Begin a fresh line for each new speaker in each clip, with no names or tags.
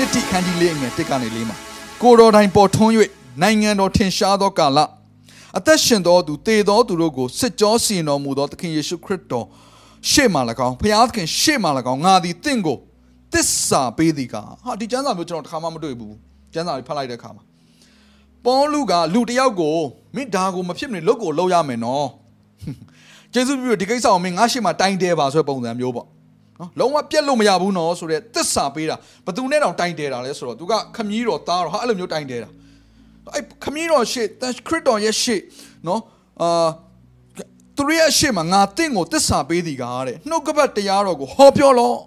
နှစ်တိခန်းကြီးလေးငယ်တစ်ကနေလေးမှာကိုတော်တိုင်ပေါ်ထွန်း၍နိုင်ငံတော်ထင်ရှားသောကာလအသက်ရှင်သောသူတည်သောသူတို့ကိုစစ်ကြောစီရင်တော်မူသောသခင်ယေရှုခရစ်တော်ရှေ့မှ၎င်းဖျားသခင်ရှေ့မှ၎င်းငါသည်တင့်ကိုတစ္ဆာပေးသည်ကဟာဒီကျမ်းစာမျိုးကျွန်တော်တစ်ခါမှမတွေ့ဘူးကျမ်းစာလေးဖတ်လိုက်တဲ့အခါမှာပေါလုကလူတစ်ယောက်ကိုမင်းဒါကိုမဖြစ်မနေလုတ်ကိုလှုပ်ရမယ်နော်ကျေးဇူးပြုဒီကိစ္စကိုမင်းငါရှေ့မှာတိုင်တဲပါဆိုတဲ့ပုံစံမျိုးပေါ့ နော်လုံးဝပြက်လို့မရဘူးနော်ဆိုတဲ့သစ္စာပေးတာဘသူနဲ့တောင်တိုင်တဲတာလဲဆိုတော့သူကခမည်းတော်သားတော်ဟာအဲ့လိုမျိုးတိုင်တဲတာအဲ့ခမည်းတော်ရှေ့တန်ခရစ်တော်ရဲ့ရှေ့နော်အာသူရဲ့ရှေ့မှာငါတင့်ကိုသစ္စာပေးသည်ကားတဲ့နှုတ်ကပတ်တရားတော်ကိုဟောပြောလော့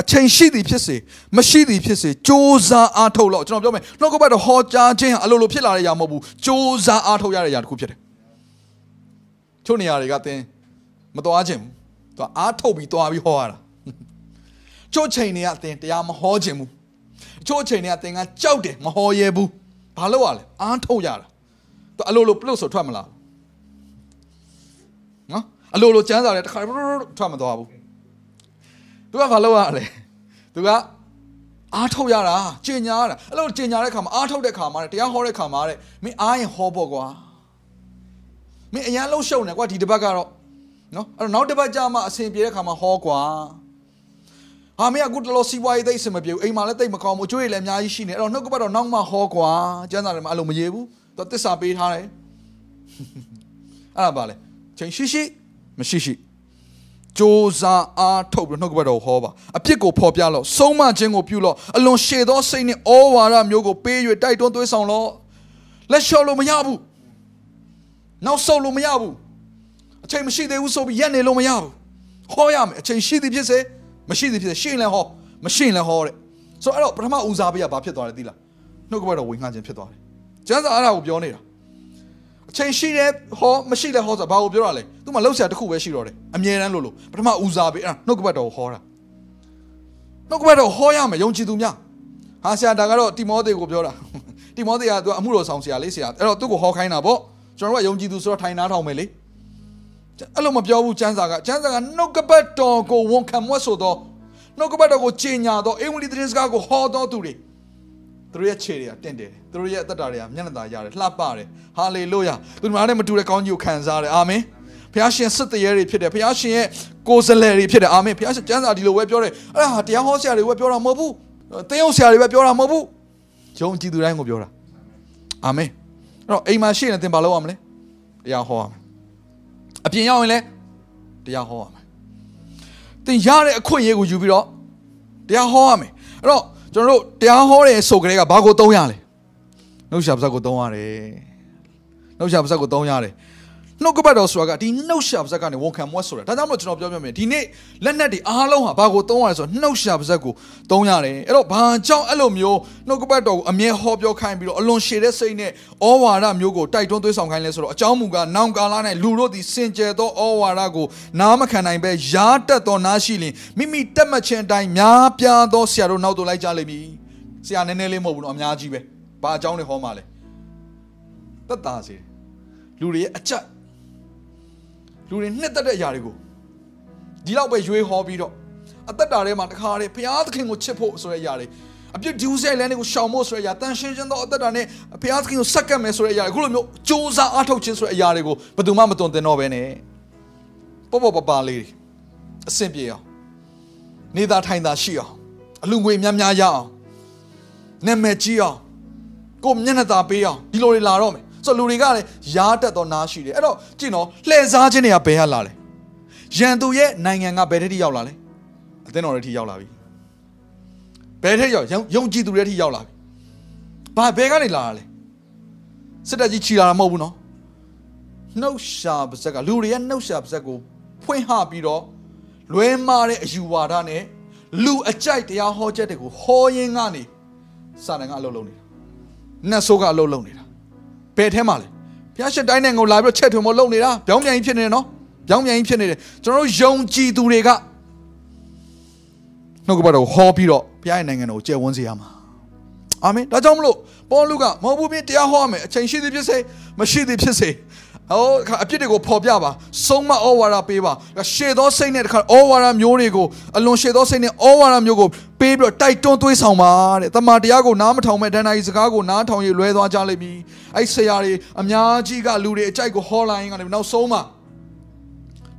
အချိန်ရှိသည်ဖြစ်စေမရှိသည်ဖြစ်စေစ조사အားထုတ်လို့ကျွန်တော်ပြောမယ်နှုတ်ကပတ်တော်ဟောကြားခြင်းဟာအလိုလိုဖြစ်လာတဲ့အရာမဟုတ်ဘူးစ조사အားထုတ်ရတဲ့အရာတစ်ခုဖြစ်တယ်ချို့နေရာတွေကသင်မတော်ခြင်းဘူး သူအားထုတ်ပြီးသွားပြီးဟောရတာချို့ချိန်တွေကသင်တရားမဟောခြင်းဘူးချို့ချိန်တွေကသင်ကကြောက်တယ်မဟောရဲဘူးဘာလို့ ਆ လဲအားထုတ်ရတာသူအလိုလိုပလုတ်ဆိုထွက်မလားနော်အလိုလိုကျမ်းစာတွေတစ်ခါထွက်မသွားဘူးသူကဘာလုပ်ရလဲသူကအားထုတ်ရတာကျင်ညာရတာအဲ့လိုကျင်ညာတဲ့ခါမှာအားထုတ်တဲ့ခါမှာတရားဟောတဲ့ခါမှာတဲ့မင်းအားရင်ဟောပေါ့ကွာမင်းအရန်လှုပ်ရှုပ်နေကွာဒီတစ်ပတ်ကတော့ နော်အဲ့တော့နောက်တစ်ပတ်ကြာမှအဆင်ပြေတဲ့ခါမှာဟောကွာဟာမင်းအခုတလို့စီးပွားရေးသိအဆင်မပြေဘူးအိမ်မှာလည်းသိမကောင်းဘူးအကျွေးလည်းအများကြီးရှိနေအဲ့တော့နှုတ်ကပတ်တော့နောက်မှဟောကွာကျမ်းစာထဲမှာအဲ့လိုမရေဘူးသူတစ္ဆာပေးထားတယ်အဲ့ဒါပါလေချိန်ရှိရှိမရှိရှိစ조사အားထုတ်ပြီးနှုတ်ကပတ်တော်ဟောပါအပြစ်ကိုဖော်ပြလို့ဆုံးမခြင်းကိုပြုလို့အလွန်ရှည်သောစိတ်နဲ့ဩဝါဒမျိုးကိုပေး၍တိုက်တွန်းသွေးဆောင်လို့လက်လျှော့လို့မရဘူးနောက်ဆုတ်လို့မရဘူးအ ချိန်မရှိသေးဘူးဆိုပြီးရက်နေလို့မရဘူးဟောရမယ်အချိန်ရှိသည်ဖြစ်စေမရှိသည်ဖြစ်စေရှင်းလဲဟောမရှိရင်လဲဟောတဲ့ဆိုတော့အဲ့တော့ပထမဦးစားပေးကဘာဖြစ်သွားလဲသိလားနှုတ်ကပတ်တော်ဝင်ငှခြင်းဖြစ်သွားတယ်ကျမ်းစာအဲ့ဒါကိုပြောနေတာအချိန်ရှိတယ်ဟောမရှိလဲဟောဆိုတာဘာကိုပြောတာလဲသူမှလှုပ်ရှားတစ်ခုပဲရှိတော့တယ်အမြဲတမ်းလို့လို့ပထမဦးစားပေးအဲ့ဒါနှုတ်ကပတ်တော်ကိုဟောတာနှုတ်ကပတ်တော်ဟောရမယ်ယုံကြည်သူများဟာဆရာဒါကတော့တိမောသေကိုပြောတာတိမောသေကသူကအမှုတော်ဆောင်ဆရာလေးဆရာအဲ့တော့သူ့ကိုဟောခိုင်းတာပေါ့ကျွန်တော်တို့ကယုံကြည်သူဆိုတော့ထိုင်နားထောင်မယ်လေ အဲ့လိုမပြောဘူးကျမ်းစာကကျမ်းစာကနှုတ်ကပတ်တော်ကိုဝန်ခံမွတ်ဆိုတော့နှုတ်ကပတ်တော်ကိုကြီးညာတော့အင်္ဂလိပ်သတင်းစကားကိုဟောတော်သူတွေသူတို့ရဲ့ခြေတွေကတင့်တယ်သူတို့ရဲ့အသက်တာတွေကမျက်နှာသာရတယ်လှပတယ်ဟာလေလုယာသူတို့နဲ့မတူတဲ့ကောင်းကြီးကိုခံစားတယ်အာမင်ဖခင်ရှင်စစ်တရေတွေဖြစ်တယ်ဖခင်ရှင်ရဲ့ကိုယ်စလဲတွေဖြစ်တယ်အာမင်ဖခင်ရှင်ကျမ်းစာဒီလိုပဲပြောတယ်အဲ့ဒါဟာတရားဟောဆရာတွေပဲပြောတာမဟုတ်ဘူးတင်းအောင်ဆရာတွေပဲပြောတာမဟုတ်ဘူးယုံကြည်သူတိုင်းကိုပြောတာအာမင်အဲ့တော့အိမ်မှာရှိနေတင်ဘာလုပ်ရမလဲတရားဟောရမယ် အပြင်ရောက်ရင်လည်းတရားဟောရမယ်သင်ရတဲ့အခွင့်အရေးကိုယူပြီးတော့တရားဟောရမယ်အဲ့တော့ကျွန်တော်တို့တရားဟောတဲ့ဆိုကြတဲ့ကဘာကိုသုံးရလဲနှုတ်ရှာပါဇက်ကိုသုံးရတယ်နှုတ်ရှာပါဇက်ကိုသုံးရတယ် နှုတ်ကပတ်တော်ဆိုတာကဒီနှုတ်ရှာပါဇက်ကနေဝန်ခံမွတ်ဆိုတာဒါကြောင့်မို့ကျွန်တော်ပြောပြမယ်ဒီနေ့လက်နက်တွေအားလုံးဟာဘာကိုသုံးရလဲဆိုတော့နှုတ်ရှာပါဇက်ကိုသုံးရတယ်အဲ့တော့ဘာကြောင့်အဲ့လိုမျိုးနှုတ်ကပတ်တော်ကိုအမြဲဟောပြောခိုင်းပြီးတော့အလွန်ရှည်တဲ့စိတ်နဲ့ဩဝါဒမျိုးကိုတိုက်တွန်းသွေးဆောင်ခိုင်းလဲဆိုတော့အကြောင်းမူကားနောင်ကာလ၌လူတို့သည်စင်ကြယ်သောဩဝါဒကိုနားမခံနိုင်ပဲရားတက်သောနားရှိလင်မိမိတက်မှတ်ခြင်းအတိုင်းများပြားသောဆရာတို့နောက်သို့လိုက်ကြလိမ့်မည်ဆရာနည်းနည်းလေးမဟုတ်ဘူးနော်အများကြီးပဲဘာအကြောင်းတွေဟောမှာလဲတက်တာစီလူတွေရဲ့အချက် လူတွေနှစ်သက်တဲ့အရာတွေကိုဒီလောက်ပဲရွေးဟောပြီးတော့အသက်တာထဲမှာတခါတည်းဘုရားသခင်ကိုချစ်ဖို့ဆိုတဲ့အရာတွေအပြစ်ဒူးဆဲလန်းတွေကိုရှောင်ဖို့ဆိုတဲ့အရာတန်ရှင်းခြင်းသောအသက်တာနဲ့ဘုရားသခင်ကိုစက္ကပ်မယ်ဆိုတဲ့အရာအခုလိုမျိုးစ조사အားထုတ်ခြင်းဆိုတဲ့အရာတွေကိုဘယ်သူမှမတွင်တင်တော့ဘဲနဲ့ပေါ့ပေါ့ပပလေးအဆင်ပြေအောင်နေသာထိုင်သာရှိအောင်အလူငွေများများရအောင်နာမည်ကြီးအောင်ကိုမျက်နှာသာပေးအောင်ဒီလိုတွေလာတော့မယ် ဆိုလူတွေကလည်းရားတက်တော့နားရှိတယ်အဲ့တော့ကြည့်နော်လှည့်စားခြင်းတွေကဘယ်ဟာလာလဲရန်သူရဲ့နိုင်ငံကဘယ်ထက်ထိရောက်လာလဲအသင်းတော်တွေထိရောက်လာပြီဘယ်ထက်ရောက်ယုံကြည်သူတွေထိရောက်လာပြီဘာဘယ်ကနေလာတာလဲစစ်တပ်ကြီးခြီလာတာမဟုတ်ဘူးနော်နှုတ်ရှာပါဇက်ကလူတွေရဲ့နှုတ်ရှာပါဇက်ကိုဖွင့်ဟပြီးတော့လွဲမားတဲ့အယူဝါဒနဲ့လူအကြိုက်တရားဟောချက်တွေကိုဟောရင်းကနေစာတန်ကအလုပ်လုပ်နေတာနတ်ဆိုးကအလုပ်လုပ်နေတာ ဘယ်ထဲမှာလဲဘုရားရှင်တိုင်းနိုင်ငံကိုလာပြီးတော့ချက်ထွင်မလုပ်နေတာပြောင်းပြန်ကြီးဖြစ်နေတယ်နော်ပြောင်းပြန်ကြီးဖြစ်နေတယ်ကျွန်တော်တို့ယုံကြည်သူတွေကနှုတ်ကပတ်တော်ဟောပြီးတော့ဘုရားရဲ့နိုင်ငံတော်ကိုကျယ်ဝန်းစေရမှာအာမင်ဒါကြောင့်မလို့ပေါလုကမဟုတ်ဘူးပြတရားဟောရမယ်အချိန်ရှိသည်ဖြစ်စေမရှိသည်ဖြစ်စေ ဟောအပြစ်တွေကိုဖော်ပြပါဆုံးမဩဝါဒပေးပါရှေသောစိတ်နဲ့တခါဩဝါဒမျိုးတွေကိုအလွန်ရှေသောစိတ်နဲ့ဩဝါဒမျိုးကိုပေးပြီးတော့တိုက်တွန်းသွေးဆောင်ပါတဲ့တမန်တရားကိုနားမထောင်မဲ့ဒဏ္ဍာရီစကားကိုနားထောင်ရလွဲသွားကြလိမ့်မည်အဲ့ဆရာတွေအများကြီးကလူတွေအကြိုက်ကိုဟောလာရင်ကနေနောက်ဆုံးမှာ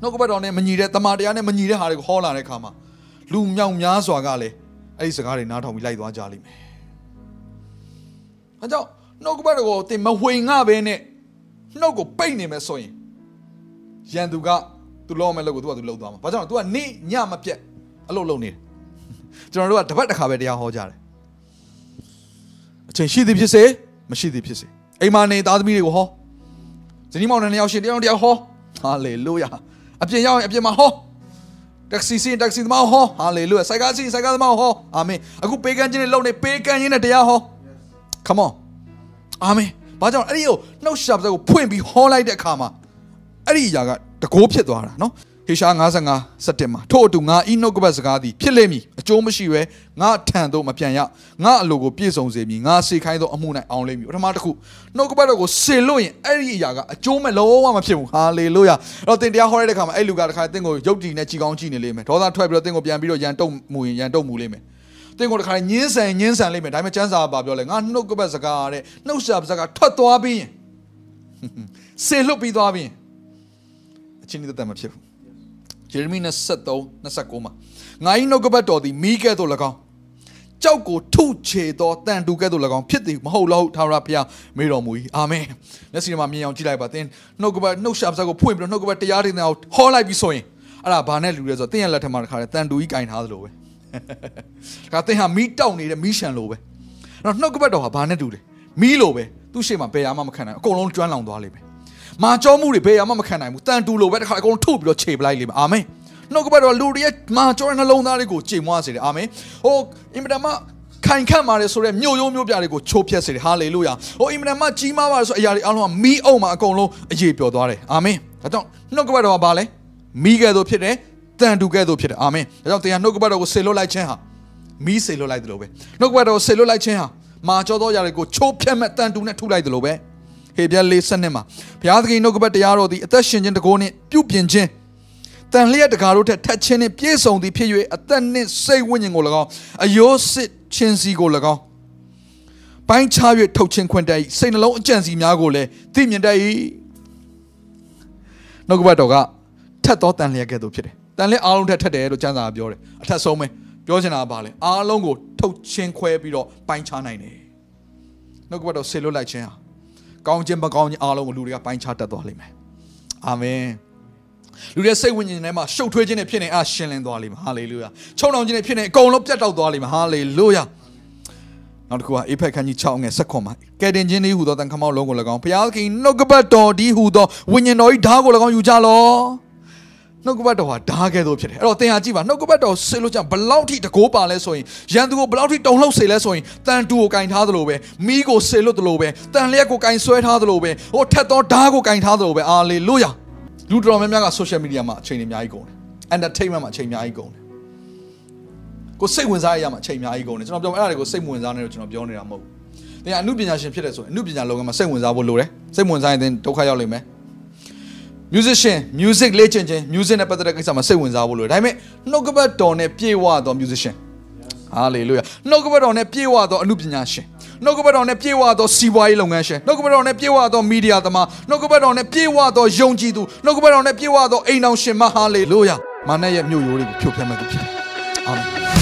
နှုတ်ကပတ်တော်နဲ့မညီတဲ့တမန်တရားနဲ့မညီတဲ့ဟာတွေကိုဟောလာတဲ့ခါမှာလူမြောက်များစွာကလည်းအဲ့ဒီစကားတွေနားထောင်ပြီးလိုက်သွားကြလိမ့်မယ်အဲကြောင့်နှုတ်ကပတ်တော်ကိုတင်မဝေငှပဲနဲ့ နှုတ်ကိုပိတ်နေမယ်ဆိုရင်ရန်သူကသူလောမဲ့လို့ကိုသူကသူလှုပ်သွားမှာဘာကြောင့်လဲ तू ကနေညမပြတ်အလုပ်လုပ်နေတယ်ကျွန်တော်တို့ကတပတ်တစ်ခါပဲတရားဟောကြတယ်အချိန်ရှိသည်ဖြစ်စေမရှိသည်ဖြစ်စေအိမ်မနေသားသမီးတွေကိုဟောဇနီးမောင်နှံနှစ်ယောက်ရှင်တယောက်တယောက်ဟောဟာလေလုယာအပြင်ရောက်ရင်အပြင်မှာဟောတက္ကစီစီတက္ကစီသမားဟောဟာလေလုယာစိုက်ကားစီစိုက်ကားသမားဟောအာမင်အခုပေးကမ်းခြင်းနဲ့လုပ်နေပေးကမ်းခြင်းနဲ့တရားဟော come on အာမင် ဘာကြောင့်အဲ့ဒီကိုနှုတ်ရှာပစကိုဖွင့်ပြီးဟောလိုက်တဲ့အခါမှာအဲ့ဒီအရာကတကိုးဖြစ်သွားတာနော်ဟေရှာ55 17မှာထို့အတူငါဤနှုတ်ကပတ်စကားသည်ဖြစ်လိမ့်မည်အကျိုးမရှိဘဲငါထံသို့မပြန်ရငါအလိုကိုပြည့်စုံစေမည်ငါစေခိုင်းသောအမှု၌အောင်လိမ့်မည်ပထမတစ်ခုနှုတ်ကပတ်တော်ကိုစေလို့ရင်အဲ့ဒီအရာကအကျိုးမဲ့လုံးဝမဖြစ်ဘူးဟာလေလုယာအဲ့တော့တင်တရားဟောရတဲ့အခါမှာအဲ့လူကတခါတင့်ကိုရုပ်တည်နဲ့ကြည်ကောင်းကြည့်နေလိမ့်မယ်ဒေါသထွက်ပြီးတော့တင့်ကိုပြန်ပြီးတော့ရန်တုံမှုရင်ရန်တုံမှုလိမ့်မယ် တင့်ကိုတခါညင်းဆန်ညင်းဆန်လိမ့်မယ်ဒါပေမဲ့ကျမ်းစာကပြောလဲငါနှုတ်ကပတ်စကားတဲ့နှုတ်ရှာစကားထွက်သွားပြီးရင်စေလွတ်ပြီးသွားပြီးရင်အချင်းဒီတတ်မဖြစ်ဘူးယေရမိ23 29မှာငါ၏နှုတ်ကပတ်တော်သည်မိကဲ့သို့၎င်းကြောက်ကိုထုချေသောတန်တူကဲ့သို့၎င်းဖြစ်သည်မဟုတ်လို့ထာဝရဘုရားမေတော်မူ၏အာမင်လက်စီမှာမြင်အောင်ကြည့်လိုက်ပါသင်နှုတ်ကပတ်နှုတ်ရှာပစကိုဖွင့်ပြီးတော့နှုတ်ကပတ်တရားတွေနဲ့ဟောလိုက်ပြီးဆိုရင်အဲ့ဒါဘာနဲ့လူလဲဆိုတော့သင်ရဲ့လက်ထက်မှာတခါတည်းတန်တူကြီးကင်ထားသလိုပဲ ဒါသင်ဟာမီးတောက်နေတဲ့မီးရှန်လိုပဲအဲ့တော့နှုတ်ကပတ်တော်ဟာဘာနဲ့တူလဲမီးလိုပဲသူ့ရှေ့မှာဘယ်ရမှမခံနိုင်အကုန်လုံးကျွမ်းလောင်သွားလိမ့်မယ်မာကြောမှုတွေဘယ်ရမှမခံနိုင်ဘူးတန်တူလိုပဲတခါအကုန်ထုတ်ပြီးတော့ခြေပလိုက်လိမ့်မယ်အာမင်နှုတ်ကပတ်တော်လူတွေရဲ့မာကြောတဲ့နှလုံးသားတွေကိုချိန်မွားစေတယ်အာမင်ဟိုအင်မတန်မှခိုင်ခန့်ပါတယ်ဆိုတော့မြို့ရိုးမြို့ပြတွေကိုချိုးဖျက်စေတယ်ဟာလေလုယာဟိုအင်မတန်မှကြီးမားပါတယ်ဆိုအရာတွေအားလုံးကမီးအုံမှာအကုန်လုံးအရေးပျော်သွားတယ်အာမင်ဒါကြောင့်နှုတ်ကပတ်တော်ကဘာလဲမီးကဲ့သို့ဖြစ်တယ် တန်တူကဲ့သို့ဖြစ်တယ်အာမင်ဒါကြောင့်တရားနှုတ်ကပတ်တော်ကိုဆေလွတ်လိုက်ခြင်းဟာမီးဆေလွတ်လိုက်တယ်လို့ပဲနှုတ်ကပတ်တော်ကိုဆေလွတ်လိုက်ခြင်းဟာမာကြောသောအရာတွေကိုချိုးဖျက်မဲ့တန်တူနဲ့ထုလိုက်တယ်လို့ပဲဟေပြလေးစနစ်မှာဘုရားသခင်နှုတ်ကပတ်တရားတော်သည်အသက်ရှင်ခြင်းတကိုးနှင့်ပြုပြင်ခြင်းတန်လျက်တကားတို့ထက်ထက်ချင်းနှင့်ပြည့်စုံသည်ဖြစ်၍အသက်နှင့်စိတ်ဝိညာဉ်ကို၎င်းအယိုးစစ်ချင်းစီကို၎င်းပိုင်းခြား၍ထုတ်ချင်းခွင့်တတ်၏စိတ်နှလုံးအကြံစီများကိုလည်းသိမြင်တတ်၏နှုတ်ကပတ်တော်ကထက်သောတန်လျက်ကဲ့သို့ဖြစ်တယ် တန်လျက်အားလုံးထက်ထက်တယ်လို့ကျမ်းစာကပြောတယ်အထက်ဆုံးပဲပြောချင်တာကဘာလဲအားလုံးကိုထုတ်ချင်းခွဲပြီးတော့ပိုင်းခြားနိုင်တယ်နှုတ်ကပတ်တော်ဆေလွတ်လိုက်ခြင်းဟာကောင်းခြင်းမကောင်းခြင်းအားလုံးကိုလူတွေကပိုင်းခြားတတ်သွားလိမ့်မယ်အာမင်လူတွေစိတ်ဝိညာဉ်ထဲမှာရှုပ်ထွေးခြင်းတွေဖြစ်နေအားရှင်းလင်းသွားလိမ့်မယ်ဟာလေလုယာချုံနှောင်ခြင်းတွေဖြစ်နေအကုန်လုံးပြတ်တောက်သွားလိမ့်မယ်ဟာလေလုယာနောက်တစ်ခုကအေဖက်ခန်းကြီး6ငယ်7မှာကဲတင်ခြင်းလေးဟူသောတန်ခမောက်လုံးကို၎င်းဘုရားသခင်နှုတ်ကပတ်တော်ဒီဟူသောဝိညာဉ်တော်၏ဓာတ်ကို၎င်းယူကြလော နှုတ်ကပတ်တော်ဟာဓာတ်ကဲ့သို့ဖြစ်တယ်အဲ့တော့သင်ဟာကြည့်ပါနှုတ်ကပတ်တော်ဆေလို့ကြောင့်ဘလောက်ထိတကိုးပါလဲဆိုရင်ရန်သူကိုဘလောက်ထိတုံလှုပ်စေလဲဆိုရင်တန်တူကိုကင်ထားသလိုပဲမိကိုဆေလွတ်သလိုပဲတန်လျက်ကိုကင်ဆွဲထားသလိုပဲဟိုထက်သောဓာတ်ကိုကင်ထားသလိုပဲအာလေလုယာလူတော်များများက social media မှာအချိန်တွေအများကြီးကုန်တယ် entertainment မှာအချိန်အများကြီးကုန်တယ်ကိုစိတ်ဝင်စားရရမှာအချိန်အများကြီးကုန်တယ်ကျွန်တော်ပြောအဲ့ဒါတွေကိုစိတ်ဝင်စားနေတော့ကျွန်တော်ပြောနေတာမဟုတ်ဘူးသင်ကအမှုပညာရှင်ဖြစ်တယ်ဆိုရင်အမှုပညာလောကမှာစိတ်ဝင်စားဖို့လိုတယ်စိတ်ဝင်စားရင်သင်ဒုက္ခရောက်လိမ့်မယ် musician music လေ့ကျင့်ခြင်း music နဲ့ပတ်သက်တဲ့ကိစ္စမှာစိတ်ဝင်စားဖို့လိုတယ်ဒါပေမဲ့နှုတ်ကပတ်တော်နဲ့ပြည့်ဝသော musician hallelujah နှုတ်ကပတ်တော်နဲ့ပြည့်ဝသောအမှုပညာရှင်နှုတ်ကပတ်တော်နဲ့ပြည့်ဝသောစီးပွားရေးလုပ်ငန်းရှင်နှုတ်ကပတ်တော်နဲ့ပြည့်ဝသောမီဒီယာသမားနှုတ်ကပတ်တော်နဲ့ပြည့်ဝသောယုံကြည်သူနှုတ်ကပတ်တော်နဲ့ပြည့်ဝသောအိမ်တော်ရှင်မဟာလေလုယာမာနရဲ့မြို့ရိုးတွေကိုဖြိုဖျက်မဲ့သူဖြစ်တယ်အာမင်